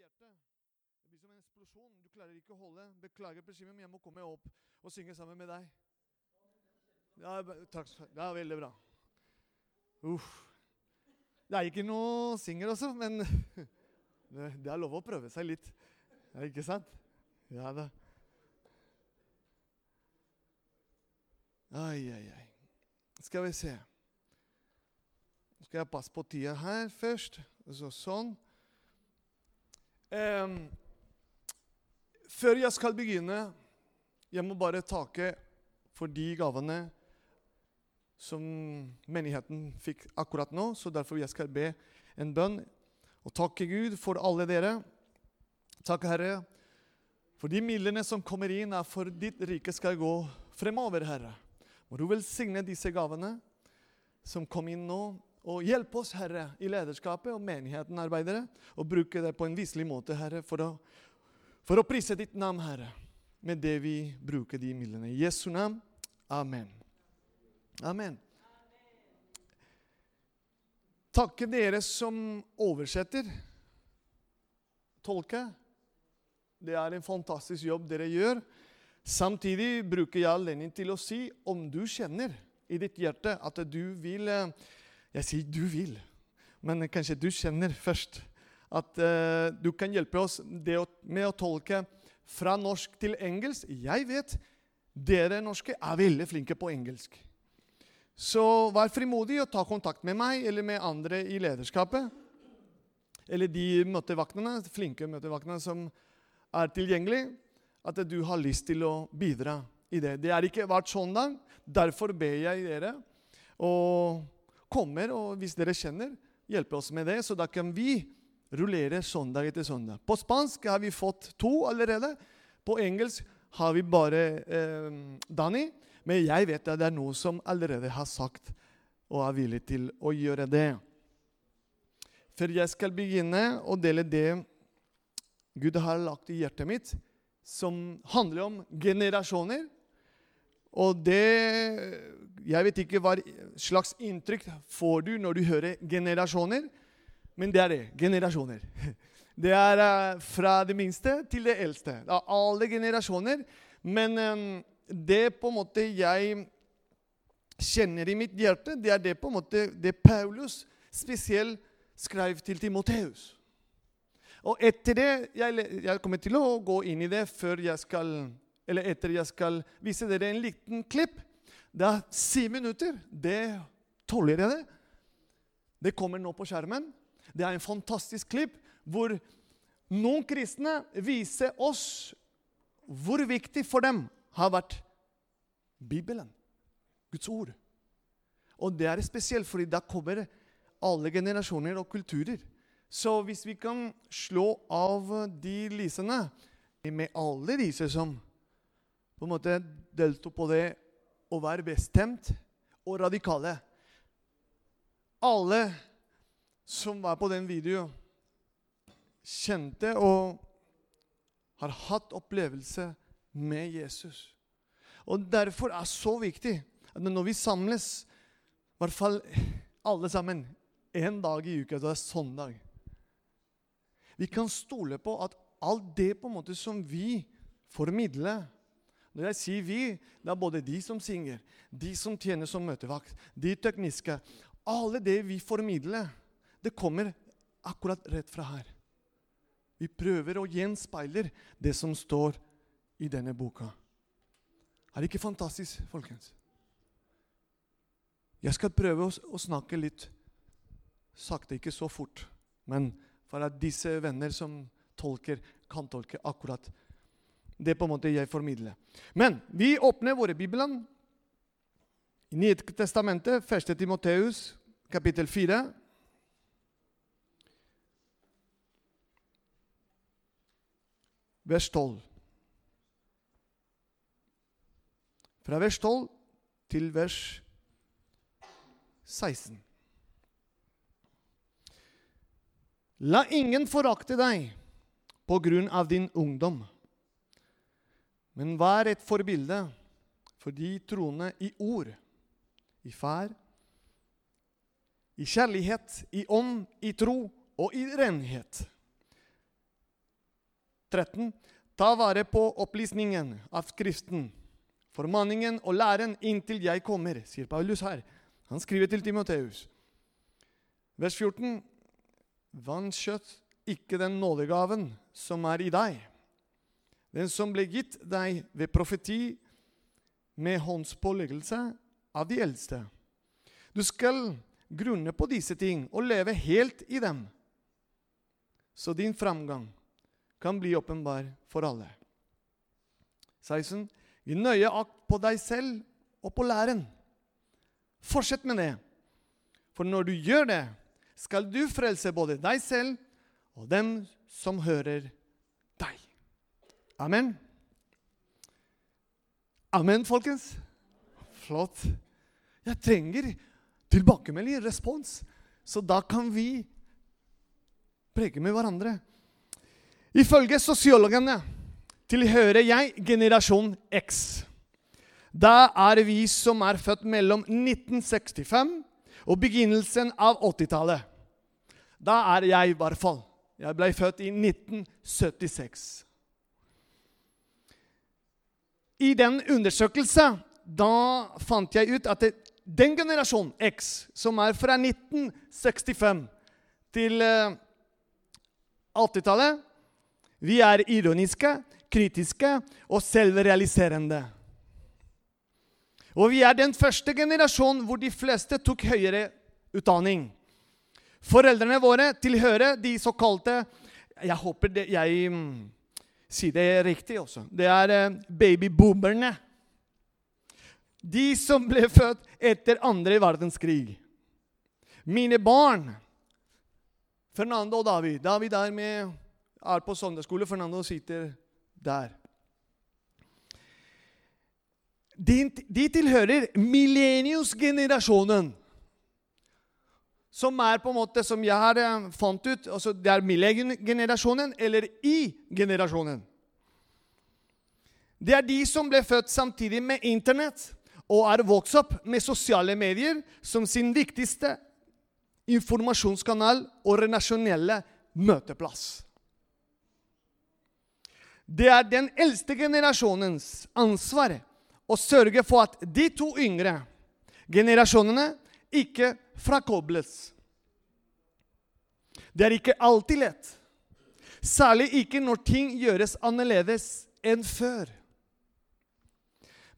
hjertet. Det blir som en eksplosjon. Du klarer ikke å holde. Beklager, Presimen, men jeg må komme opp og synge sammen med deg. Ja, takk. Det er veldig bra. Uff. Det er ikke noe singer også, men det, er lov å prøve seg litt. Ja, ikke sant? Ja da. Ai, ai, ai. Skal vi se. Skal jeg passe på tida her først. Så sånn. Em, før jeg skal begynne, jeg må bare takke for de gavene som menigheten fikk akkurat nå. Så derfor jeg skal be en bønn og takke Gud for alle dere. Takk, Herre, for de midlene som kommer inn, er for ditt rike skal gå fremover, Herre. Må du velsigne disse gavene som kom inn nå, og hjelp oss, Herre, i lederskapet og menigheten, arbeidere, og bruke det på en viselig måte, Herre, for å, for å prise ditt navn, Herre, med det vi bruker de midlene. I Jesu navn. Amen. Amen. Takke dere som oversetter, tolke. Det er en fantastisk jobb dere gjør. Samtidig bruker jeg anledningen til å si om du kjenner i ditt hjerte at du vil eh, Jeg sier du vil, men kanskje du kjenner først at uh, du kan hjelpe oss å, med å tolke fra norsk til engelsk. Jeg vet dere norske er veldig flinke på engelsk. Så vær frimodig og ta kontakt med meg eller med andre i lederskapet. Eller de møtevaktene, flinke møtevaktene som er tilgjengelige. At du har lyst til å bidra i det. Det er ikke hvert søndag. Derfor ber jeg dere og kommer, og hvis dere kjenner, hjelpe oss med det. Så da kan vi rullere søndag etter søndag. På spansk har vi fått to allerede. På engelsk har vi bare eh, Danny. Men jeg vet at det er noen som allerede har sagt og er villig til å gjøre det. For jeg skal begynne å dele det Gud har lagt i hjertet mitt, som handler om generasjoner. Og det Jeg vet ikke hva slags inntrykk får du når du hører generasjoner, men det er det. Generasjoner. Det er eh, fra det minste til det eldste. Det er alle generasjoner. Men eh, det på en måte jeg kjenner i mitt hjerte, det er det på en måte det Paulus spesielt skrev til Timoteus. Og etter det jeg, jeg kommer til å gå inn i det før jeg skal eller etter jeg skal vise dere en liten klipp. Det er si minutter. Det tåler jeg det. Det kommer nå på skjermen. Det er en fantastisk klipp hvor noen kristne viser oss hvor viktig for dem har vært Bibelen, Guds ord. Og det er spesielt, fordi da kommer alle generasjoner og kulturer. Så hvis vi kan slå av de lysene med alle disse som på en måte deltok på det å være bestemt og radikale Alle som var på den videoen, kjente og har hatt opplevelse med Jesus. Og Derfor er det så viktig at når vi samles, i hvert fall alle sammen, en dag i uka, det er søndag Vi kan stole på at alt det på en måte som vi formidler Når jeg sier vi, det er både de som synger, de som tjener som møtevakt, de tekniske Alle det vi formidler, det kommer akkurat rett fra her. Vi prøver å gjenspeile det som står i denne boka. Er det ikke fantastisk, folkens? Jeg skal prøve å, snakke litt sakte, ikke så fort. Men for at disse venner som tolker, kan tolke akkurat det på en måte jeg formidler. Men vi åpner våre bibler i Nye testamentet, 1. Timoteus, kapittel 4. Vers 12. Fra vers 12 til vers 16. La ingen forakte deg på grunn av din ungdom, men vær et forbilde for de troende i ord, i ferd, i kjærlighet, i ånd, i tro og i renhet. 13. Ta vare på opplysningen av Skriften, formaningen og læren inntil jeg kommer, sier Paulus her. Han skriver til Timoteus. Vers 14. Vanskjøtt ikke den nådegaven som er i deg, den som ble gitt deg ved profeti med håndspåleggelse av de eldste. Du skal grunne på disse ting og leve helt i dem, så din framgang kan bli åpenbar for alle. 16. Gi nøye akt på deg selv og på læren. Fortsett med det, for når du gjør det, skal du frelse både deg selv og dem som hører. Amen. Amen, folkens. Flott. Jeg trenger tilbakemelding, respons, så da kan vi preke med hverandre. Ifølge sosiologene tilhører jeg generasjon X. Da er vi som er født mellom 1965 og begynnelsen av 80-tallet. Da er jeg i hvert fall. Jeg ble født i 1976. I den undersøkelsen da fant jeg ut at det, den generasjonen X, som er fra 1965 til eh, 80-tallet vi er ironiske, kritiske og selvrealiserende. Og vi er den første generasjonen hvor de fleste tok høyere utdanning. Foreldrene våre tilhører de såkalte Jeg håper det, jeg sier det riktig også. Det er eh, babyboomerne. De som ble født etter andre verdenskrig. Mine barn, Fernando og David David er med er på søndagsskole. Fernando sitter der. De, de tilhører millenniumsgenerasjonen. Som er på en måte, som jeg har eh, fant ut altså Det er millegenerasjonen eller i-generasjonen. Det er de som ble født samtidig med Internett og er vokst opp med sosiale medier som sin viktigste informasjonskanal og renasjonelle møteplass. Det er den eldste generasjonens ansvar å sørge for at de to yngre generasjonene ikke frakobles. Det er ikke alltid lett, særlig ikke når ting gjøres annerledes enn før.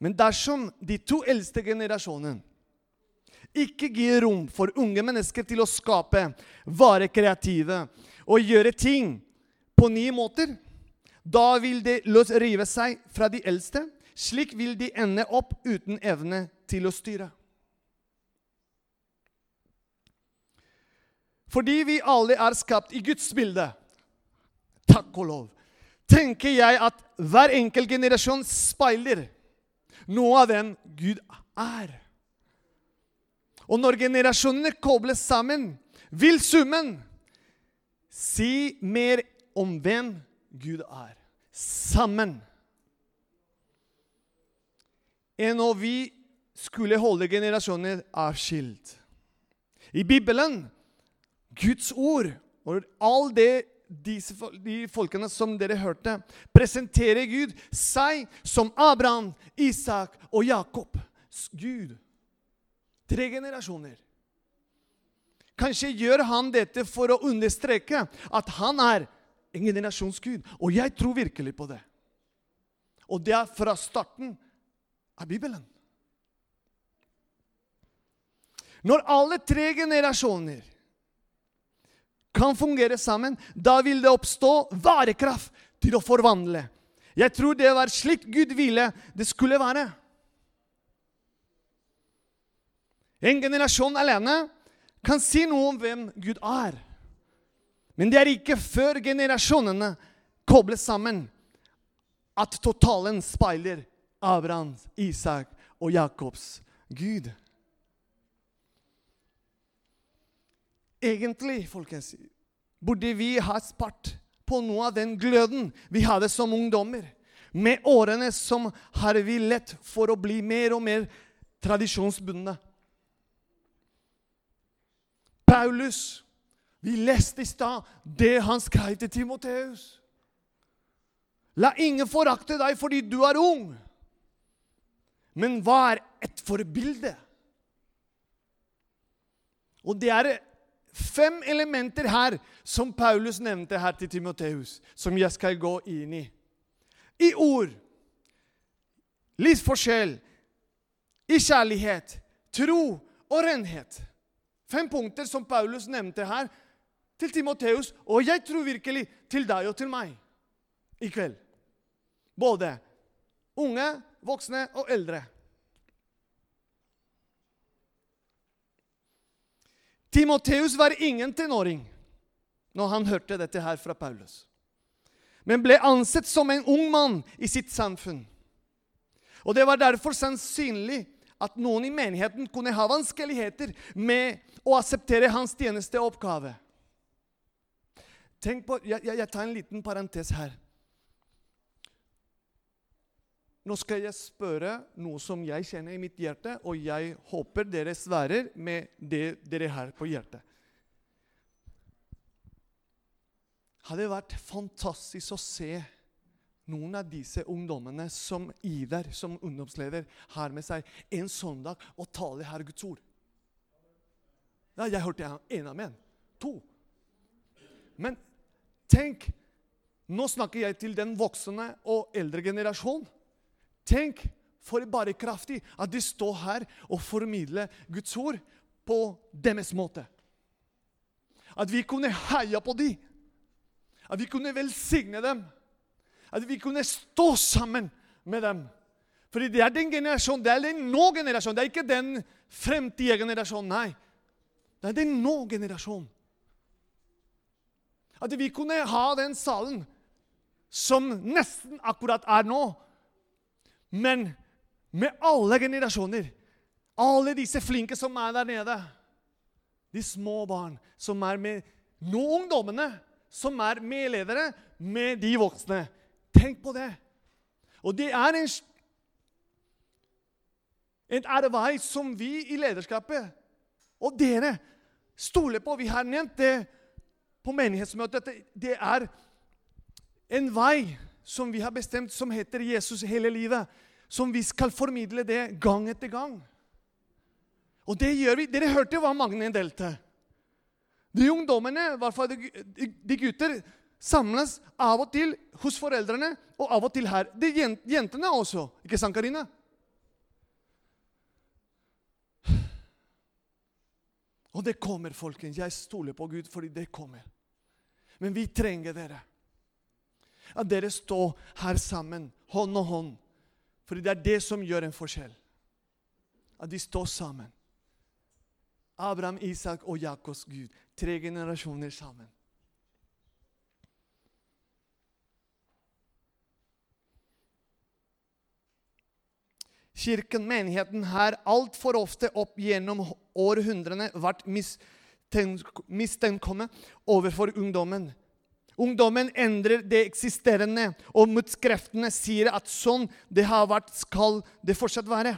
Men dersom de to eldste generasjonene ikke gir rom for unge mennesker til å skape, være kreative og gjøre ting på nye måter, da vil de løsrive seg fra de eldste. Slik vil de ende opp uten evne til å styre. Fordi vi alle er skapt i Guds bilde, takk og lov, tenker jeg at hver enkelt generasjon speiler noe av den Gud er. Og når generasjonene kobles sammen, vil summen si mer om hvem Gud er. Sammen. Enn når vi skulle holde generasjoner avskilt. I Bibelen, Guds ord og all det disse, de folkene som dere hørte, presenterer Gud seg som Abraham, Isak og Jakob. Gud. Tre generasjoner. Kanskje gjør han dette for å understreke at han er en generasjonsgud. Og jeg tror virkelig på det. Og det er fra starten av Bibelen. Når alle tre generasjoner kan fungere sammen, da vil det oppstå varekraft til å forvandle. Jeg tror det var slik Gud ville det skulle være. En generasjon alene kan si noe om hvem Gud er. Men det er ikke før generasjonene kobles sammen, at totalen speiler Abrahams, Isak og Jakobs Gud. Egentlig, folkens, burde vi ha spart på noe av den gløden vi hadde som ungdommer. Med årene som har vi lett for å bli mer og mer tradisjonsbundne. Paulus vi leste i stad det han skrev til Timoteus. La ingen forakte deg fordi du er ung. Men hva er et forbilde? Og det er fem elementer her som Paulus nevnte her til Timoteus, som jeg skal gå inn i. I ord, livsforskjell, i kjærlighet, tro og renhet. Fem punkter som Paulus nevnte her til Timoteus, og jeg tror virkelig til deg og til meg i kveld. Både unge, voksne og eldre. Timoteus var ingen tenåring når han hørte dette her fra Paulus, men ble ansett som en ung mann i sitt samfunn. Og Det var derfor sannsynlig at noen i menigheten kunne ha vanskeligheter med å akseptere hans tjenesteoppgave. Tenk på, jeg, jeg, tar en liten parentes her. Nå skal jeg spørre noe som jeg kjenner i mitt hjerte, og jeg håper dere svarer med det dere har på hjertet. Hadde vært fantastisk å se noen av disse ungdommene som Iver, som ungdomsleder, har med seg en søndag og taler her Guds ord. Ja, jeg hørte en amen. To. Men tenk Nå snakker jeg til den voksne og eldre generasjon. Tenk for bare kraftig at de står her og formidler Guds ord på deres måte. At vi kunne heie på dem. At vi kunne velsigne dem. At vi kunne stå sammen med dem. Fordi det er den generasjonen, det er den nå-generasjonen. Det er ikke den fremtidige generasjonen. Nei. Det er den nå-generasjonen. At vi kunne ha den salen som nesten akkurat er nå, men med alle generasjoner. Alle disse flinke som er der nede. De små barn som er med Nå ungdommene som er medledere med de voksne. Tenk på det. Og det er en, en arbeid som vi i lederskapet og dere stoler på. Vi har nevnt det på menighetsmøtet. Det er en vei som vi har bestemt, som heter Jesus hele livet. Som vi skal formidle det gang etter gang. Og det gjør vi. Dere hørte hva Magne delte. De ungdommene, i hvert fall de gutter, samles av og til hos foreldrene og av og til her. De jentene også. Ikke sant, Karina? Og det kommer, folkens. Jeg stoler på Gud fordi det kommer. Men vi trenger dere. At dere står her sammen, hånd og hånd. For det er det som gjør en forskjell. At de står sammen. Abraham, Isak og Jakobs Gud. Tre generasjoner sammen. Kirken, menigheten, har altfor ofte opp gjennom århundrene vært mistenkommet overfor ungdommen. Ungdommen endrer det eksisterende, og motskreftene sier at sånn det har vært, skal det fortsatt være.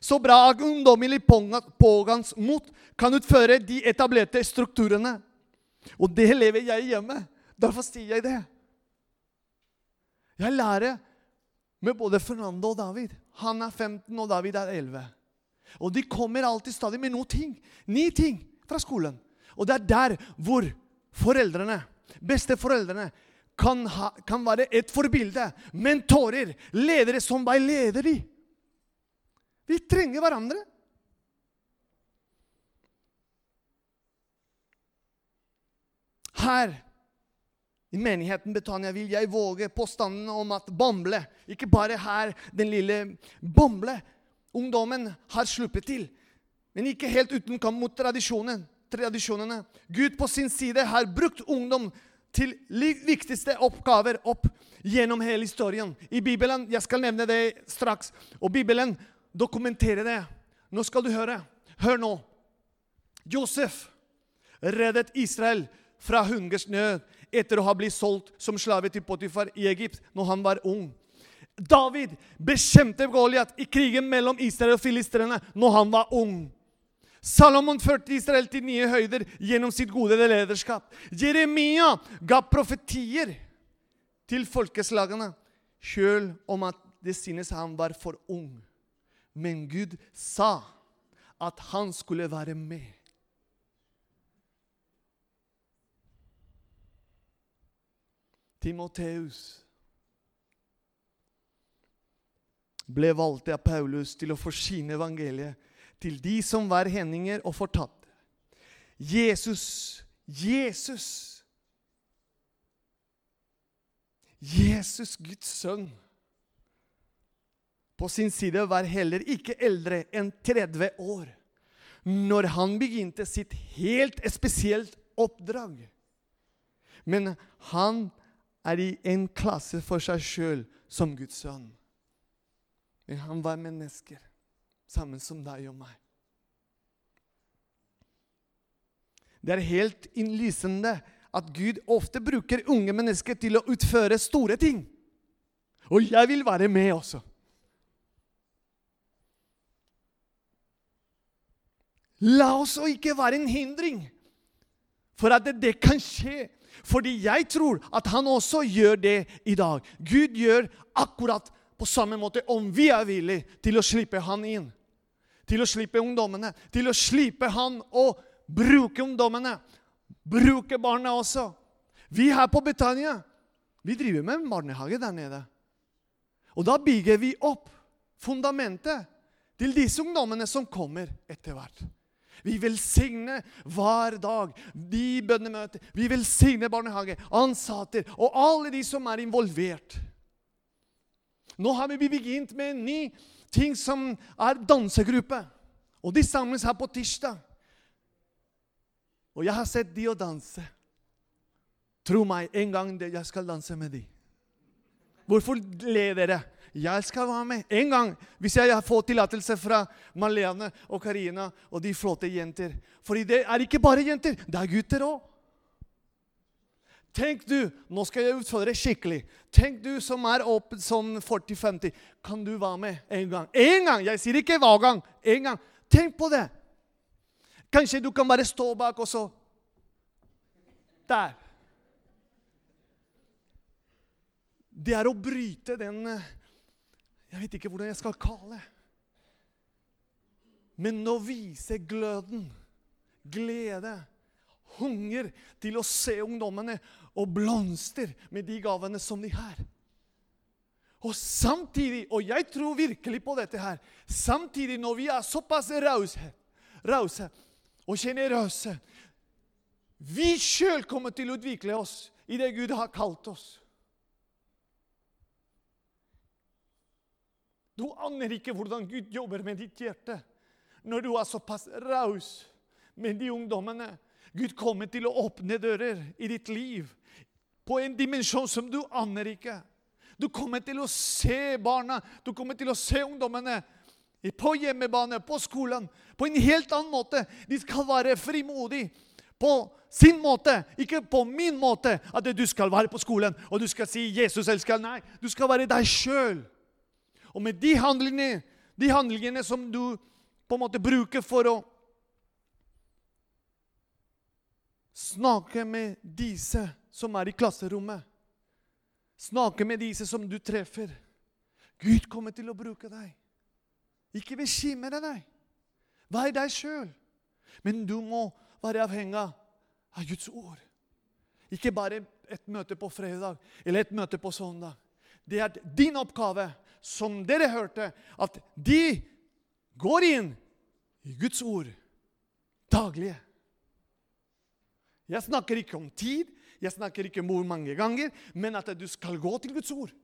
Så bra at ungdommelig pågangs mot kan utføre de etablerte strukturene. Og det lever jeg hjemme. Derfor sier jeg det. Jeg lærer med både Fernando og David. Han er 15, og David er 11. Og de kommer alltid stadig med noe ting. Ni ting fra skolen. Og det er der hvor foreldrene, besteforeldrene, kan, ha, kan være et forbilde. Mentorer, ledere som veileder de. Vi trenger hverandre. Her i menigheten Betania vil jeg våge påstanden om at Bamble, ikke bare her den lille Bamble, ungdommen har sluppet til, men ikke helt uten kamp mot tradisjonen, tradisjonene. Gud på sin side har brukt ungdom til viktigste oppgaver opp gjennom hele historien. I Bibelen, Jeg skal nevne det straks. Og Bibelen dokumenterer det. Nå skal du høre. Hør nå. Josef reddet Israel fra hungersnød etter å ha blitt solgt som slave til Potifar i Egypt når han var ung. David bekjempet Goliat i krigen mellom Israel og filistrene når han var ung. Salomon førte Israel til nye høyder gjennom sitt gode lederskap. Jeremia ga profetier til folkeslagene, sjøl om at det synes han var for ung. Men Gud sa at han skulle være med. Timoteus ble valgt av Paulus til å forsyne evangeliet til de som var hendinger og fortatt. Jesus, Jesus Jesus, Guds sønn, på sin side var heller ikke eldre enn 30 år når han begynte sitt helt spesielt oppdrag. Men han er i en klasse for seg sjøl som Guds sønn. Men han var mennesker, sammen som deg og meg. Det er helt innlysende at Gud ofte bruker unge mennesker til å utføre store ting. Og jeg vil være med også. La oss ikke være en hindring for at det kan skje. Fordi jeg tror at han også gjør det i dag. Gud gjør akkurat på samme måte om vi er villige til å slippe han inn. Til å slippe ungdommene. Til å slippe han og bruke ungdommene. Bruke barna også. Vi her på Betania vi driver med barnehage der nede. Og da bygger vi opp fundamentet til disse ungdommene som kommer etter hvert. Vi velsigner hver dag de bønnemøter. Vi velsigner barnehage, ansatte og alle de som er involvert. Nå har vi begynt med en ny ting som er dansegruppe. Og de samles her på tirsdag. Og jeg har sett de å danse. Tro meg, en gang jeg skal danse med de. Hvorfor ler dere? Jeg skal være med en gang hvis jeg får tillatelse fra Malene og Karina og de flotte jenter. Fordi det er ikke bare jenter, det er gutter òg. Tenk du, Nå skal jeg utfordre skikkelig. Tenk du som er åpen sånn 40-50. Kan du være med en gang? En gang! Jeg sier ikke hver gang. En gang. Tenk på det. Kanskje du kan bare stå bak, og så Der. Det er å bryte den eh, Jeg vet ikke hvordan jeg skal kalle det. Men å vise gløden, glede, hunger til å se ungdommene og blomster med de gavene som de har. Og samtidig, og jeg tror virkelig på dette her, samtidig når vi er såpass rause, rause og sjenerøse Vi sjøl kommer til å utvikle oss i det Gud har kalt oss. Du aner ikke hvordan Gud jobber med ditt hjerte når du er såpass raus med de ungdommene. Gud kommer til å åpne dører i ditt liv på en dimensjon som du aner ikke. Du kommer til å se barna, du kommer til å se ungdommene på hjemmebane, på skolen, på en helt annen måte. De skal være frimodige på sin måte, ikke på min måte. At du skal være på skolen og du skal si 'Jesus elsker'. Nei, du skal være deg sjøl. Og med de handlingene, de handlingene som du på en måte bruker for å snakke med disse som er i klasserommet, snakke med disse som du treffer Gud kommer til å bruke deg. Ikke bekymre deg. Vær deg sjøl. Men du må være avhengig av Guds ord. Ikke bare et møte på fredag eller et møte på søndag. Det er din oppgave som dere hørte, at de går inn i Guds ord daglig. Jeg snakker ikke om tid, jeg snakker ikke om hvor mange ganger, men at du skal gå til Guds ord.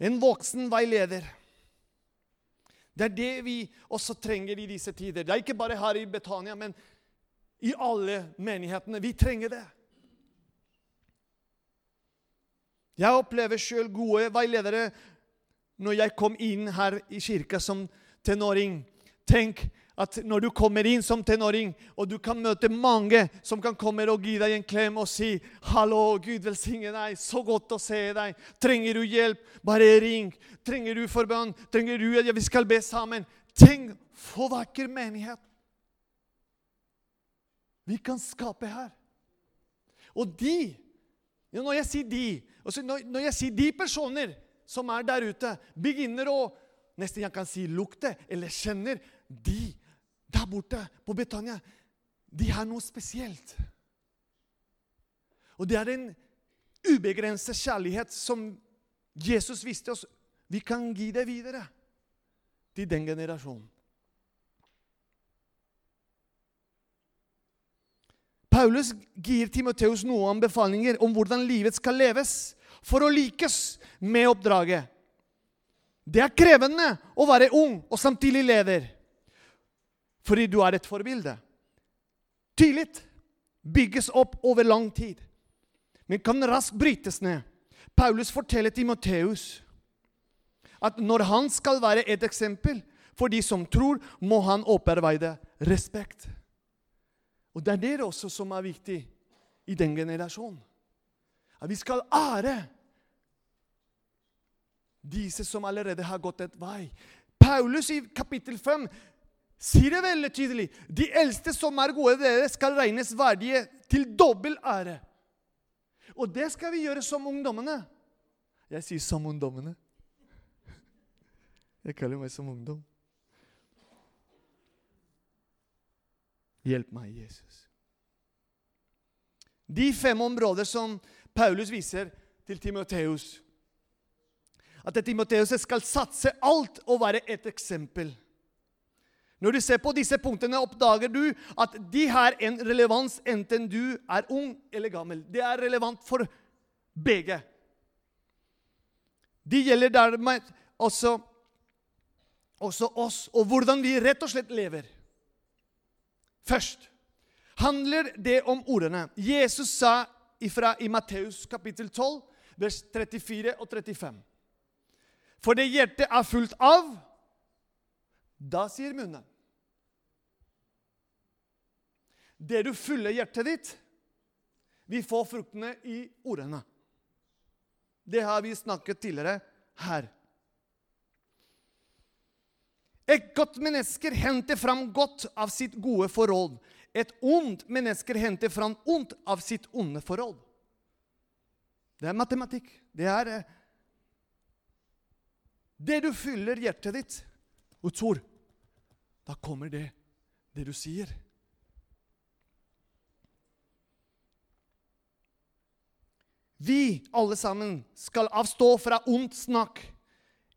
En voksen veileder. Det er det vi også trenger i disse tider. Det er ikke bare her i Betania, men i alle menighetene. Vi trenger det. Jeg opplever sjøl gode veiledere når jeg kom inn her i kirka som tenåring. Tenk at når du kommer inn som tenåring, og du kan møte mange som kan komme og gi deg en klem og si 'Hallo, Gud velsigne deg. Så godt å se deg. Trenger du hjelp? Bare ring. Trenger du forbønn? Trenger du at vi skal be sammen?' Tenk, for vakker menighet. vi kan skape her. Og de Når jeg sier de, altså når, jeg sier de personer som er der ute, begynner å nesten jeg kan si lukte eller kjenner De der borte på Betania, de har noe spesielt. Og det er en ubegrenset kjærlighet som Jesus viste oss. Vi kan gi det videre til den generasjonen. Paulus gir Timoteus noen anbefalinger om hvordan livet skal leves for å likes med oppdraget. Det er krevende å være ung og samtidig leder, fordi du er et forbilde. Tillit bygges opp over lang tid, men kan raskt brytes ned. Paulus forteller til Matteus at når han skal være et eksempel for de som tror, må han opparbeide respekt. Og det er det også som er viktig i den generasjonen. At vi skal ære disse som allerede har gått et vei. Paulus i kapittel 5 sier det veldig tydelig. De eldste som er gode dere, skal regnes verdige til dobbel ære. Og det skal vi gjøre som ungdommene. Jeg sier som ungdommene. Jeg kaller meg som ungdom. Hjelp meg, Jesus. De fem områder som Paulus viser til Timoteus. At Timoteus skal satse alt og være et eksempel. Når du ser på disse punktene, oppdager du at de har en relevans enten du er ung eller gammel. Det er relevant for begge. De gjelder dermed også, også oss og hvordan vi rett og slett lever. Først handler det om ordene Jesus sa ifra i Matteus kapittel 12, vers 34 og 35. For det hjertet er fullt av, da sier munnen. Det du fyller hjertet ditt, vi får fruktene i ordene. Det har vi snakket tidligere her. Et godt menneske henter fram godt av sitt gode forhold. Et ondt menneske henter fram ondt av sitt onde forhold. Det er matematikk. Det er eh, Det du fyller hjertet ditt og tror, da kommer det, det du sier. Vi alle sammen skal avstå fra ondt snakk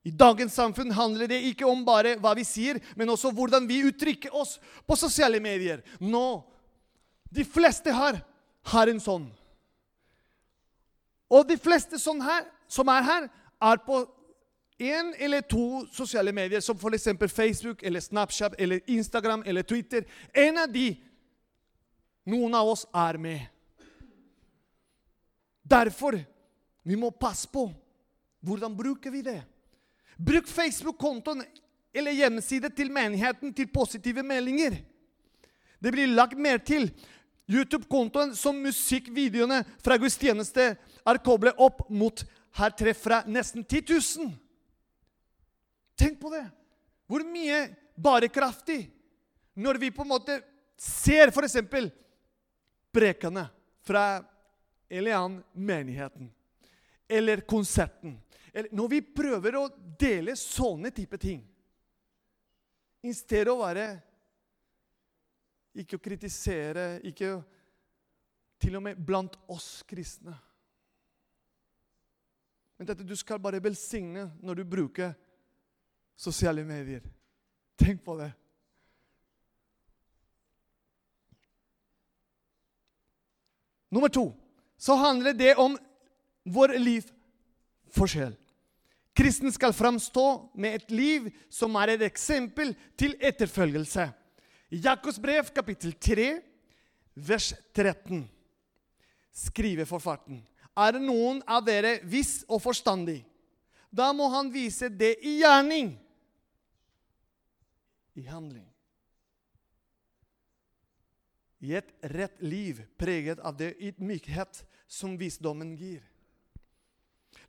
i dagens samfunn handler det ikke om bare hva vi sier, men også hvordan vi uttrykker oss på sosiale medier. Nå, De fleste her har en sånn. Og de fleste sånn her, som er her, er på én eller to sosiale medier, som f.eks. Facebook, eller Snapchat, eller Instagram eller Twitter. En av de noen av oss er med. Derfor vi må passe på hvordan bruker vi det. Bruk Facebook-kontoen eller hjemmeside til menigheten til positive meldinger. Det blir lagt mer til. YouTube-kontoen som musikkvideoene fra gudstjeneste er koblet opp mot her treffer jeg nesten 10 000. Tenk på det! Hvor mye bærekraftig når vi på en måte ser f.eks. prekene fra eller menigheten eller konserten eller når vi prøver å dele sånne type ting I stedet å være Ikke å kritisere, ikke å Til og med blant oss kristne. Men dette du skal bare velsigne når du bruker sosiale medier. Tenk på det. Nummer to så handler det om vår livsforskjell. Kristen skal framstå med et liv som er et eksempel til etterfølgelse. Jakobs brev, kapittel 3, vers 13, skriver forfatteren Er det noen av dere viss og forstandig, da må han vise det i gjerning. I handling. I et rett liv preget av det ydmykhet som visdommen gir.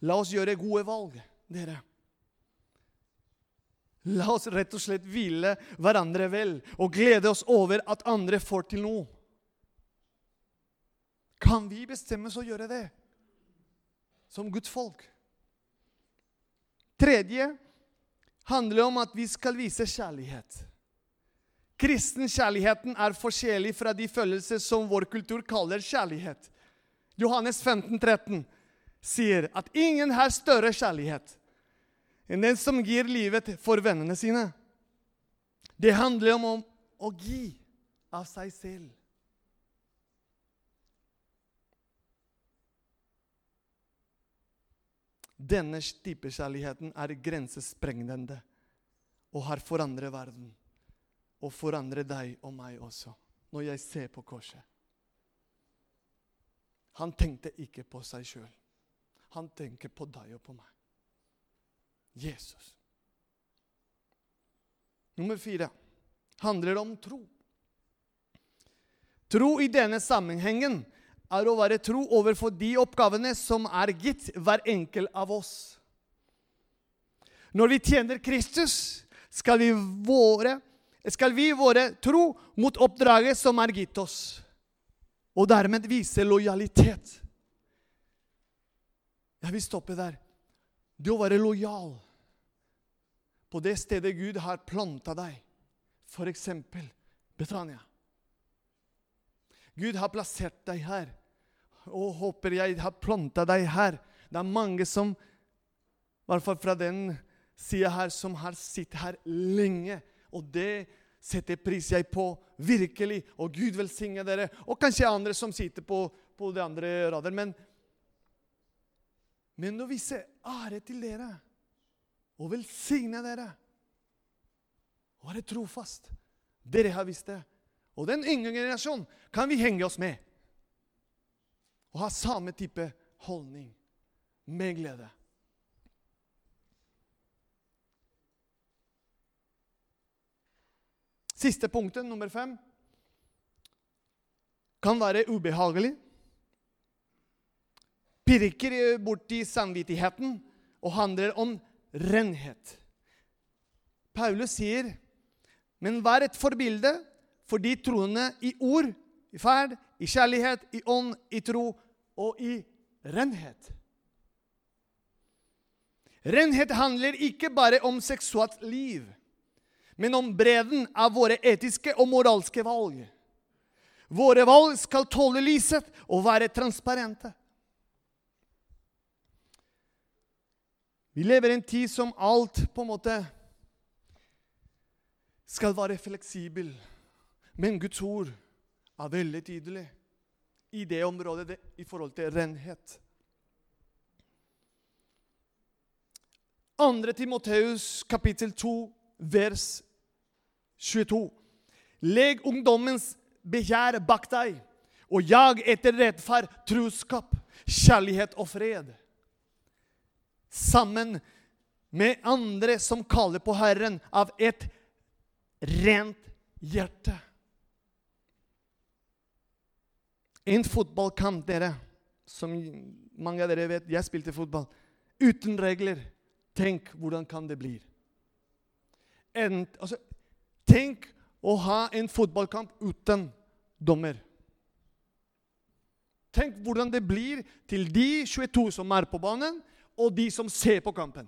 La oss gjøre gode valg dere. La oss rett og slett hvile hverandre vel og glede oss over at andre får til noe. kan vi bestemme oss å gjøre det som Guds folk. Tredje handler om at vi skal vise kjærlighet. Kristenkjærligheten er forskjellig fra de følelser som vår kultur kaller kjærlighet. Johannes 15, 13 sier at ingen har større kjærlighet enn den som gir livet for vennene sine. Det handler om å gi av seg selv. Denne type kjærligheten er grensesprengende og har forandret verden. Og forandret deg og meg også, når jeg ser på korset. Han tenkte ikke på seg sjøl. Han tenker på deg og på meg. Jesus. Nummer fire handler om tro. Tro i denne sammenhengen er å være tro overfor de oppgavene som er gitt hver enkelt av oss. Når vi tjener Kristus, skal vi, våre, skal vi våre tro mot oppdraget som er gitt oss, og dermed vise lojalitet. Jeg vil stoppe der. Det å være lojal på det stedet Gud har planta deg, f.eks. Betania. Gud har plassert deg her. Og håper jeg har planta deg her. Det er mange som, i hvert fall fra den sida her, som har sittet her lenge. Og det setter pris jeg på, virkelig. Og Gud velsigne dere. Og kanskje andre som sitter på, på de andre rader. Men, men å vise ære til dere og velsigne dere. Og være trofast. Dere har visst det. Og den yngre generasjonen kan vi henge oss med. Og ha samme type holdning. Med glede. Siste punktet, nummer fem, kan være ubehagelig. Pirker borti samvittigheten og handler om renhet. Paulus sier, men vær et forbilde for de troende i ord, i ferd, i kjærlighet, i ånd, i tro og i renhet. Renhet handler ikke bare om seksuelt liv, men om bredden av våre etiske og moralske valg. Våre valg skal tåle lyset og være transparente. Vi lever i en tid som alt på en måte skal være fleksibel. Men Guds ord er veldig tydelig i det området det, i forhold til renhet. 2. Timoteus kapittel 2, vers 22. Legg ungdommens begjær bak deg, og jag etter rettferd, truskap, kjærlighet og fred. Sammen med andre som kaller på Herren av et rent hjerte. En fotballkamp, dere, som mange av dere vet Jeg spilte fotball. Uten regler. Tenk hvordan kan det bli. En, altså, tenk å ha en fotballkamp uten dommer. Tenk hvordan det blir til de 22 som er på banen, og de som ser på kampen.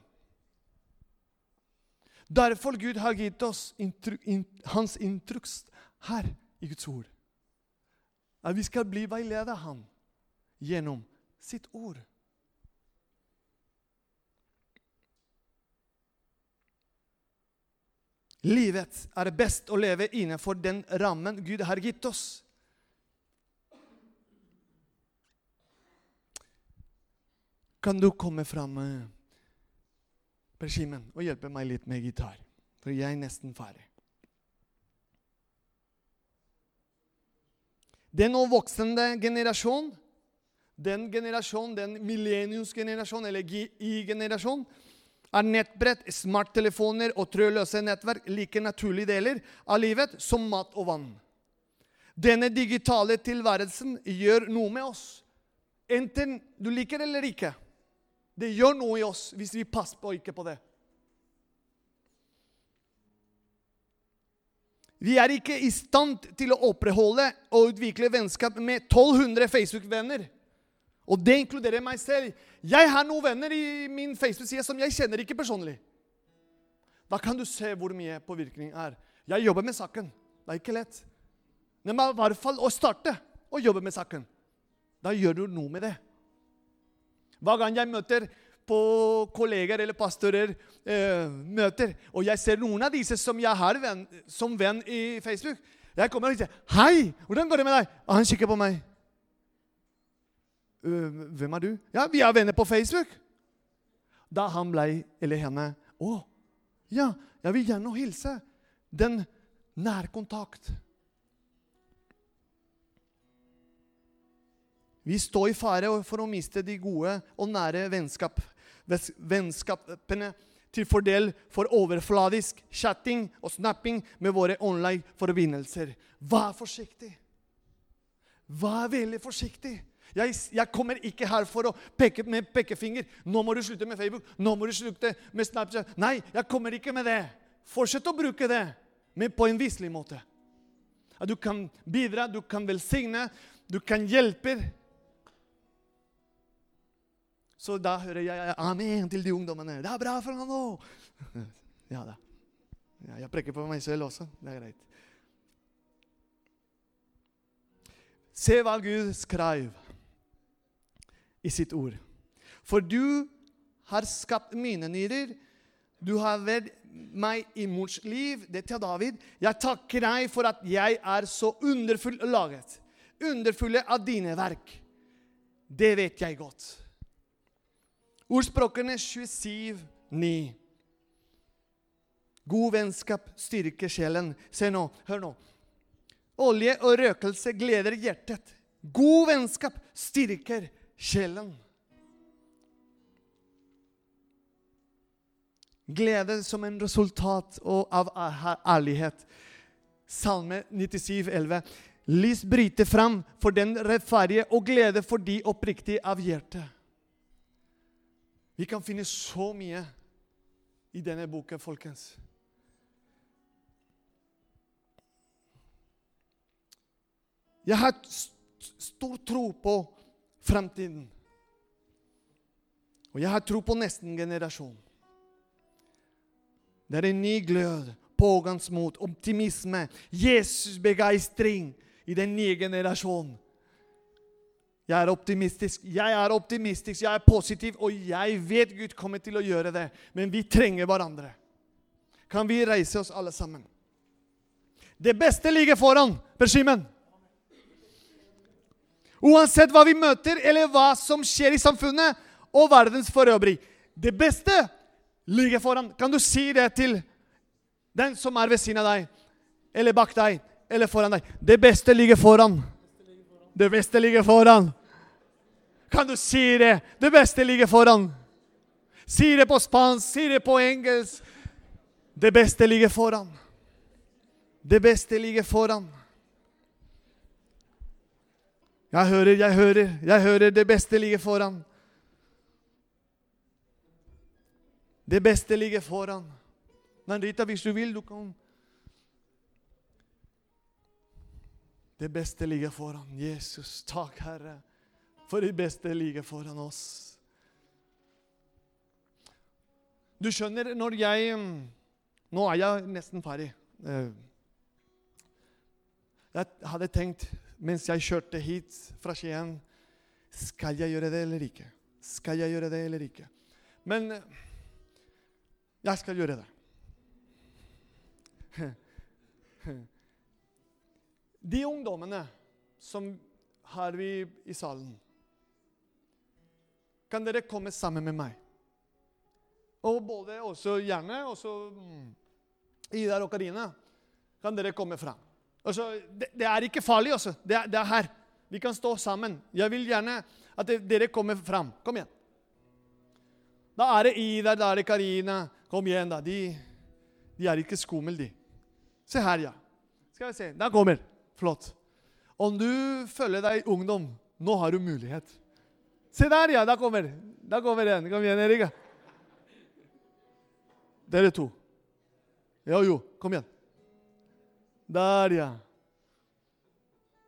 Derfor Gud har gitt oss intru, in, hans instruks her i Guds ord. At vi skal bli veiledet av ham gjennom sitt ord. Livet er best å leve innenfor den rammen Gud har gitt oss. Kan du komme fram, Persimen, og hjelpe meg litt med gitar? For jeg er nesten ferdig. Den nå voksende generasjon, den generasjon, den millenniumsgenerasjon, eller GI-generasjon, er nettbrett, smarttelefoner og trådløse nettverk like naturlige deler av livet som mat og vann. Denne digitale tilværelsen gjør noe med oss. Enten du liker det eller ikke. Det gjør noe i oss hvis vi passer på ikke på det. Vi er ikke i stand til å opprettholde og utvikle vennskap med 1200 Facebook-venner. Og det inkluderer meg selv. Jeg har noen venner i min Facebook-side som jeg kjenner ikke personlig. Da kan du se hvor mye påvirkning er. Jeg jobber med saken. Det er ikke lett. Men i hvert fall å starte å jobbe med saken. Da gjør du noe med det. Hver gang jeg møter på kolleger eller pastorer eh, møter, og jeg ser noen av disse som jeg har venn, som venn i Facebook Jeg kommer og sier 'Hei, hvordan går det med deg?' Og han kikker på meg. Hvem er du? Ja, vi er venner på Facebook. Da han ble, eller henne, 'Å, ja, jeg vil gjerne hilse.' Den nærkontakt. Vi står i fare for å miste de gode og nære vennskap, vennskapene til fordel for overfladisk chatting og snapping med våre online forbindelser. Vær forsiktig. Vær veldig forsiktig. Jeg, jeg, kommer ikke her for å peke med pekefinger. 'Nå må du slutte med Facebook.' 'Nå må du slutte med Snapchat.' Nei, jeg kommer ikke med det. Fortsett å bruke det, men på en viselig måte. At du kan bidra, du kan velsigne, du kan hjelpe så da hører jeg amen til de ungdommene. 'Det er bra nå!' Ja da. Ja, jeg preker på meg selv også. Det er greit. Se hva Gud skrev i sitt ord. For du har skapt mine nyrer. Du har vært meg i mors liv. Det til David. Jeg takker deg for at jeg er så underfull laget. Underfulle av dine verk. Det vet jeg godt. Ordspråkene 27, 9. God vennskap styrker sjelen. Se nå, hør nå. Olje og røkelse gleder hjertet. God vennskap styrker sjelen. Glede som en resultat av ærlighet. Salme 97, 11. Lys bryter fram for den rettferdige og glede for de oppriktige av hjertet. Vi kan finne så mye i denne boken, folkens. Jeg har stor tro på fremtiden. Og jeg har tro på nesten generasjon. Det er en ny glød, pågangsmot, optimisme, Jesus-begeistring i den nye generasjonen. Jeg er optimistisk, jeg er optimistisk, jeg er positiv, og jeg vet Gud kommer til å gjøre det. Men vi trenger hverandre. Kan vi reise oss alle sammen? Det beste ligger foran regimen. Uansett hva vi møter, eller hva som skjer i samfunnet og verdens for øvrig. Det beste ligger foran. Kan du si det til den som er ved siden av deg, eller bak deg, eller foran deg? Det beste ligger foran. Det beste ligger foran. Kan du si det? Det beste ligger foran. Si det på spansk, si det på engelsk. Det beste ligger foran. Det beste ligger foran. Jeg hører, jeg hører, jeg hører. Det beste ligger foran. Det beste ligger foran. Men Rita, hvis du vil, du kan Det beste ligger foran. Jesus, takk, Herre for det beste ligger foran oss. Du skjønner, når jeg Nå er jeg nesten ferdig. Eh, jeg hadde tenkt mens jeg kjørte hit fra Skien Skal jeg gjøre det eller ikke? Skal jeg gjøre det eller ikke? Men jeg skal gjøre det. De ungdommene som har vi i salen kan dere komme sammen med meg. Og både også gjerne også mm, Idar og Karina kan dere komme fram. Altså, det, det, er ikke farlig, også. Det er, det er, her. Vi kan stå sammen. Jeg vil gjerne at dere kommer fram. Kom igjen. Da er det Idar, da er det Karina. Kom igjen, da. De, de er ikke skumle, de. Se her, ja. Skal vi se. Der kommer. Flott. Om du føler deg ungdom, nå har du mulighet. Se der, ja. Da kommer Da kommer den. Kom igjen, Erika. Dere to. Jo, jo. Kom igjen. Der, ja.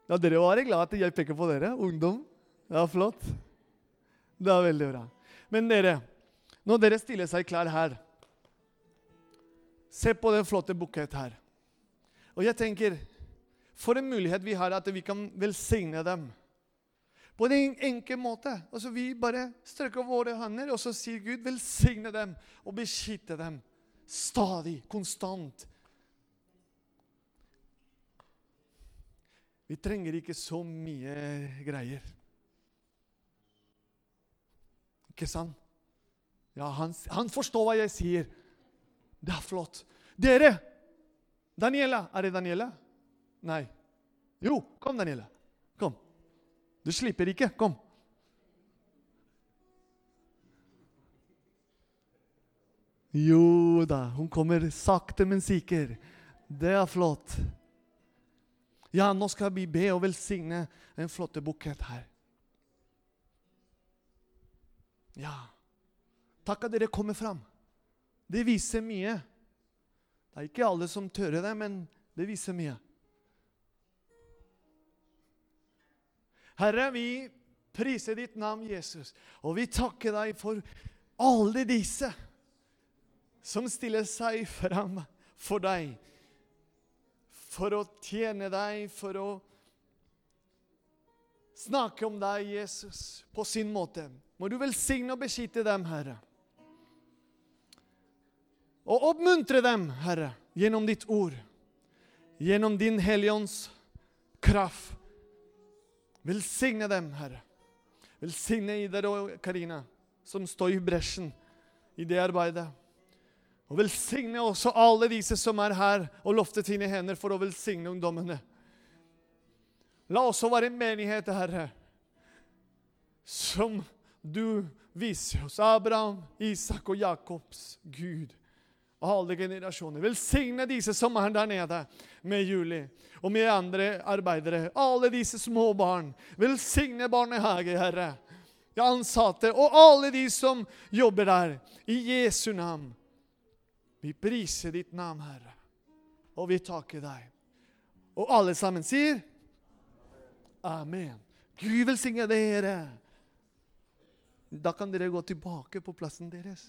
Ja, Dere var glad at jeg peker på dere, ungdom. Ja, flott. Det er veldig bra. Men dere, når dere stiller seg klar her Se på den flotte bukett her. Og jeg tenker For en mulighet vi har at vi kan velsigne dem. På en enkel måte. Altså Vi bare strekker våre hender, og så sier Gud velsigne dem og beskytte dem. Stadig, konstant. Vi trenger ikke så mye greier. Ikke sant? Ja, han, han, forstår hva jeg sier. Det er flott. Dere! Daniela. Er det Daniela? Nei. Jo, kom, Daniela. Du slipper ikke. Kom. Jo da, hun kommer sakte, men sikker. Det er flott. Ja, nå skal vi be og velsigne en flott bukett her. Ja. Takk at dere kommer fram. Det viser mye. Det er ikke alle som tør det, men det viser mye. Herre, vi priser ditt navn, Jesus, og vi takker deg for alle disse som stiller seg fram for deg. For å tjene deg, for å snakke om deg, Jesus, på sin måte. Må du velsigne og beskytte dem, Herre. Og oppmuntre dem, Herre, gjennom ditt ord. Gjennom din Helligånds kraft. Velsigne dem, Herre. Velsigne Idar og Karina, som står i bresjen i det arbeidet. Og velsigne også alle disse som er her og loftet sine hender for å velsigne ungdommene. La også være en menighet, Herre, som du viser oss Abraham, Isak og Jakobs Gud. Alle generasjoner. Velsigne disse som er der nede med Juli og med andre arbeidere. Alle disse små barn. Velsigne barnehage, Herre. Ansatte og alle de som jobber der. I Jesu navn. Vi priser ditt navn, Herre, og vi takker deg. Og alle sammen sier Amen. Gud velsigne dere. Da kan dere gå tilbake på plassen deres.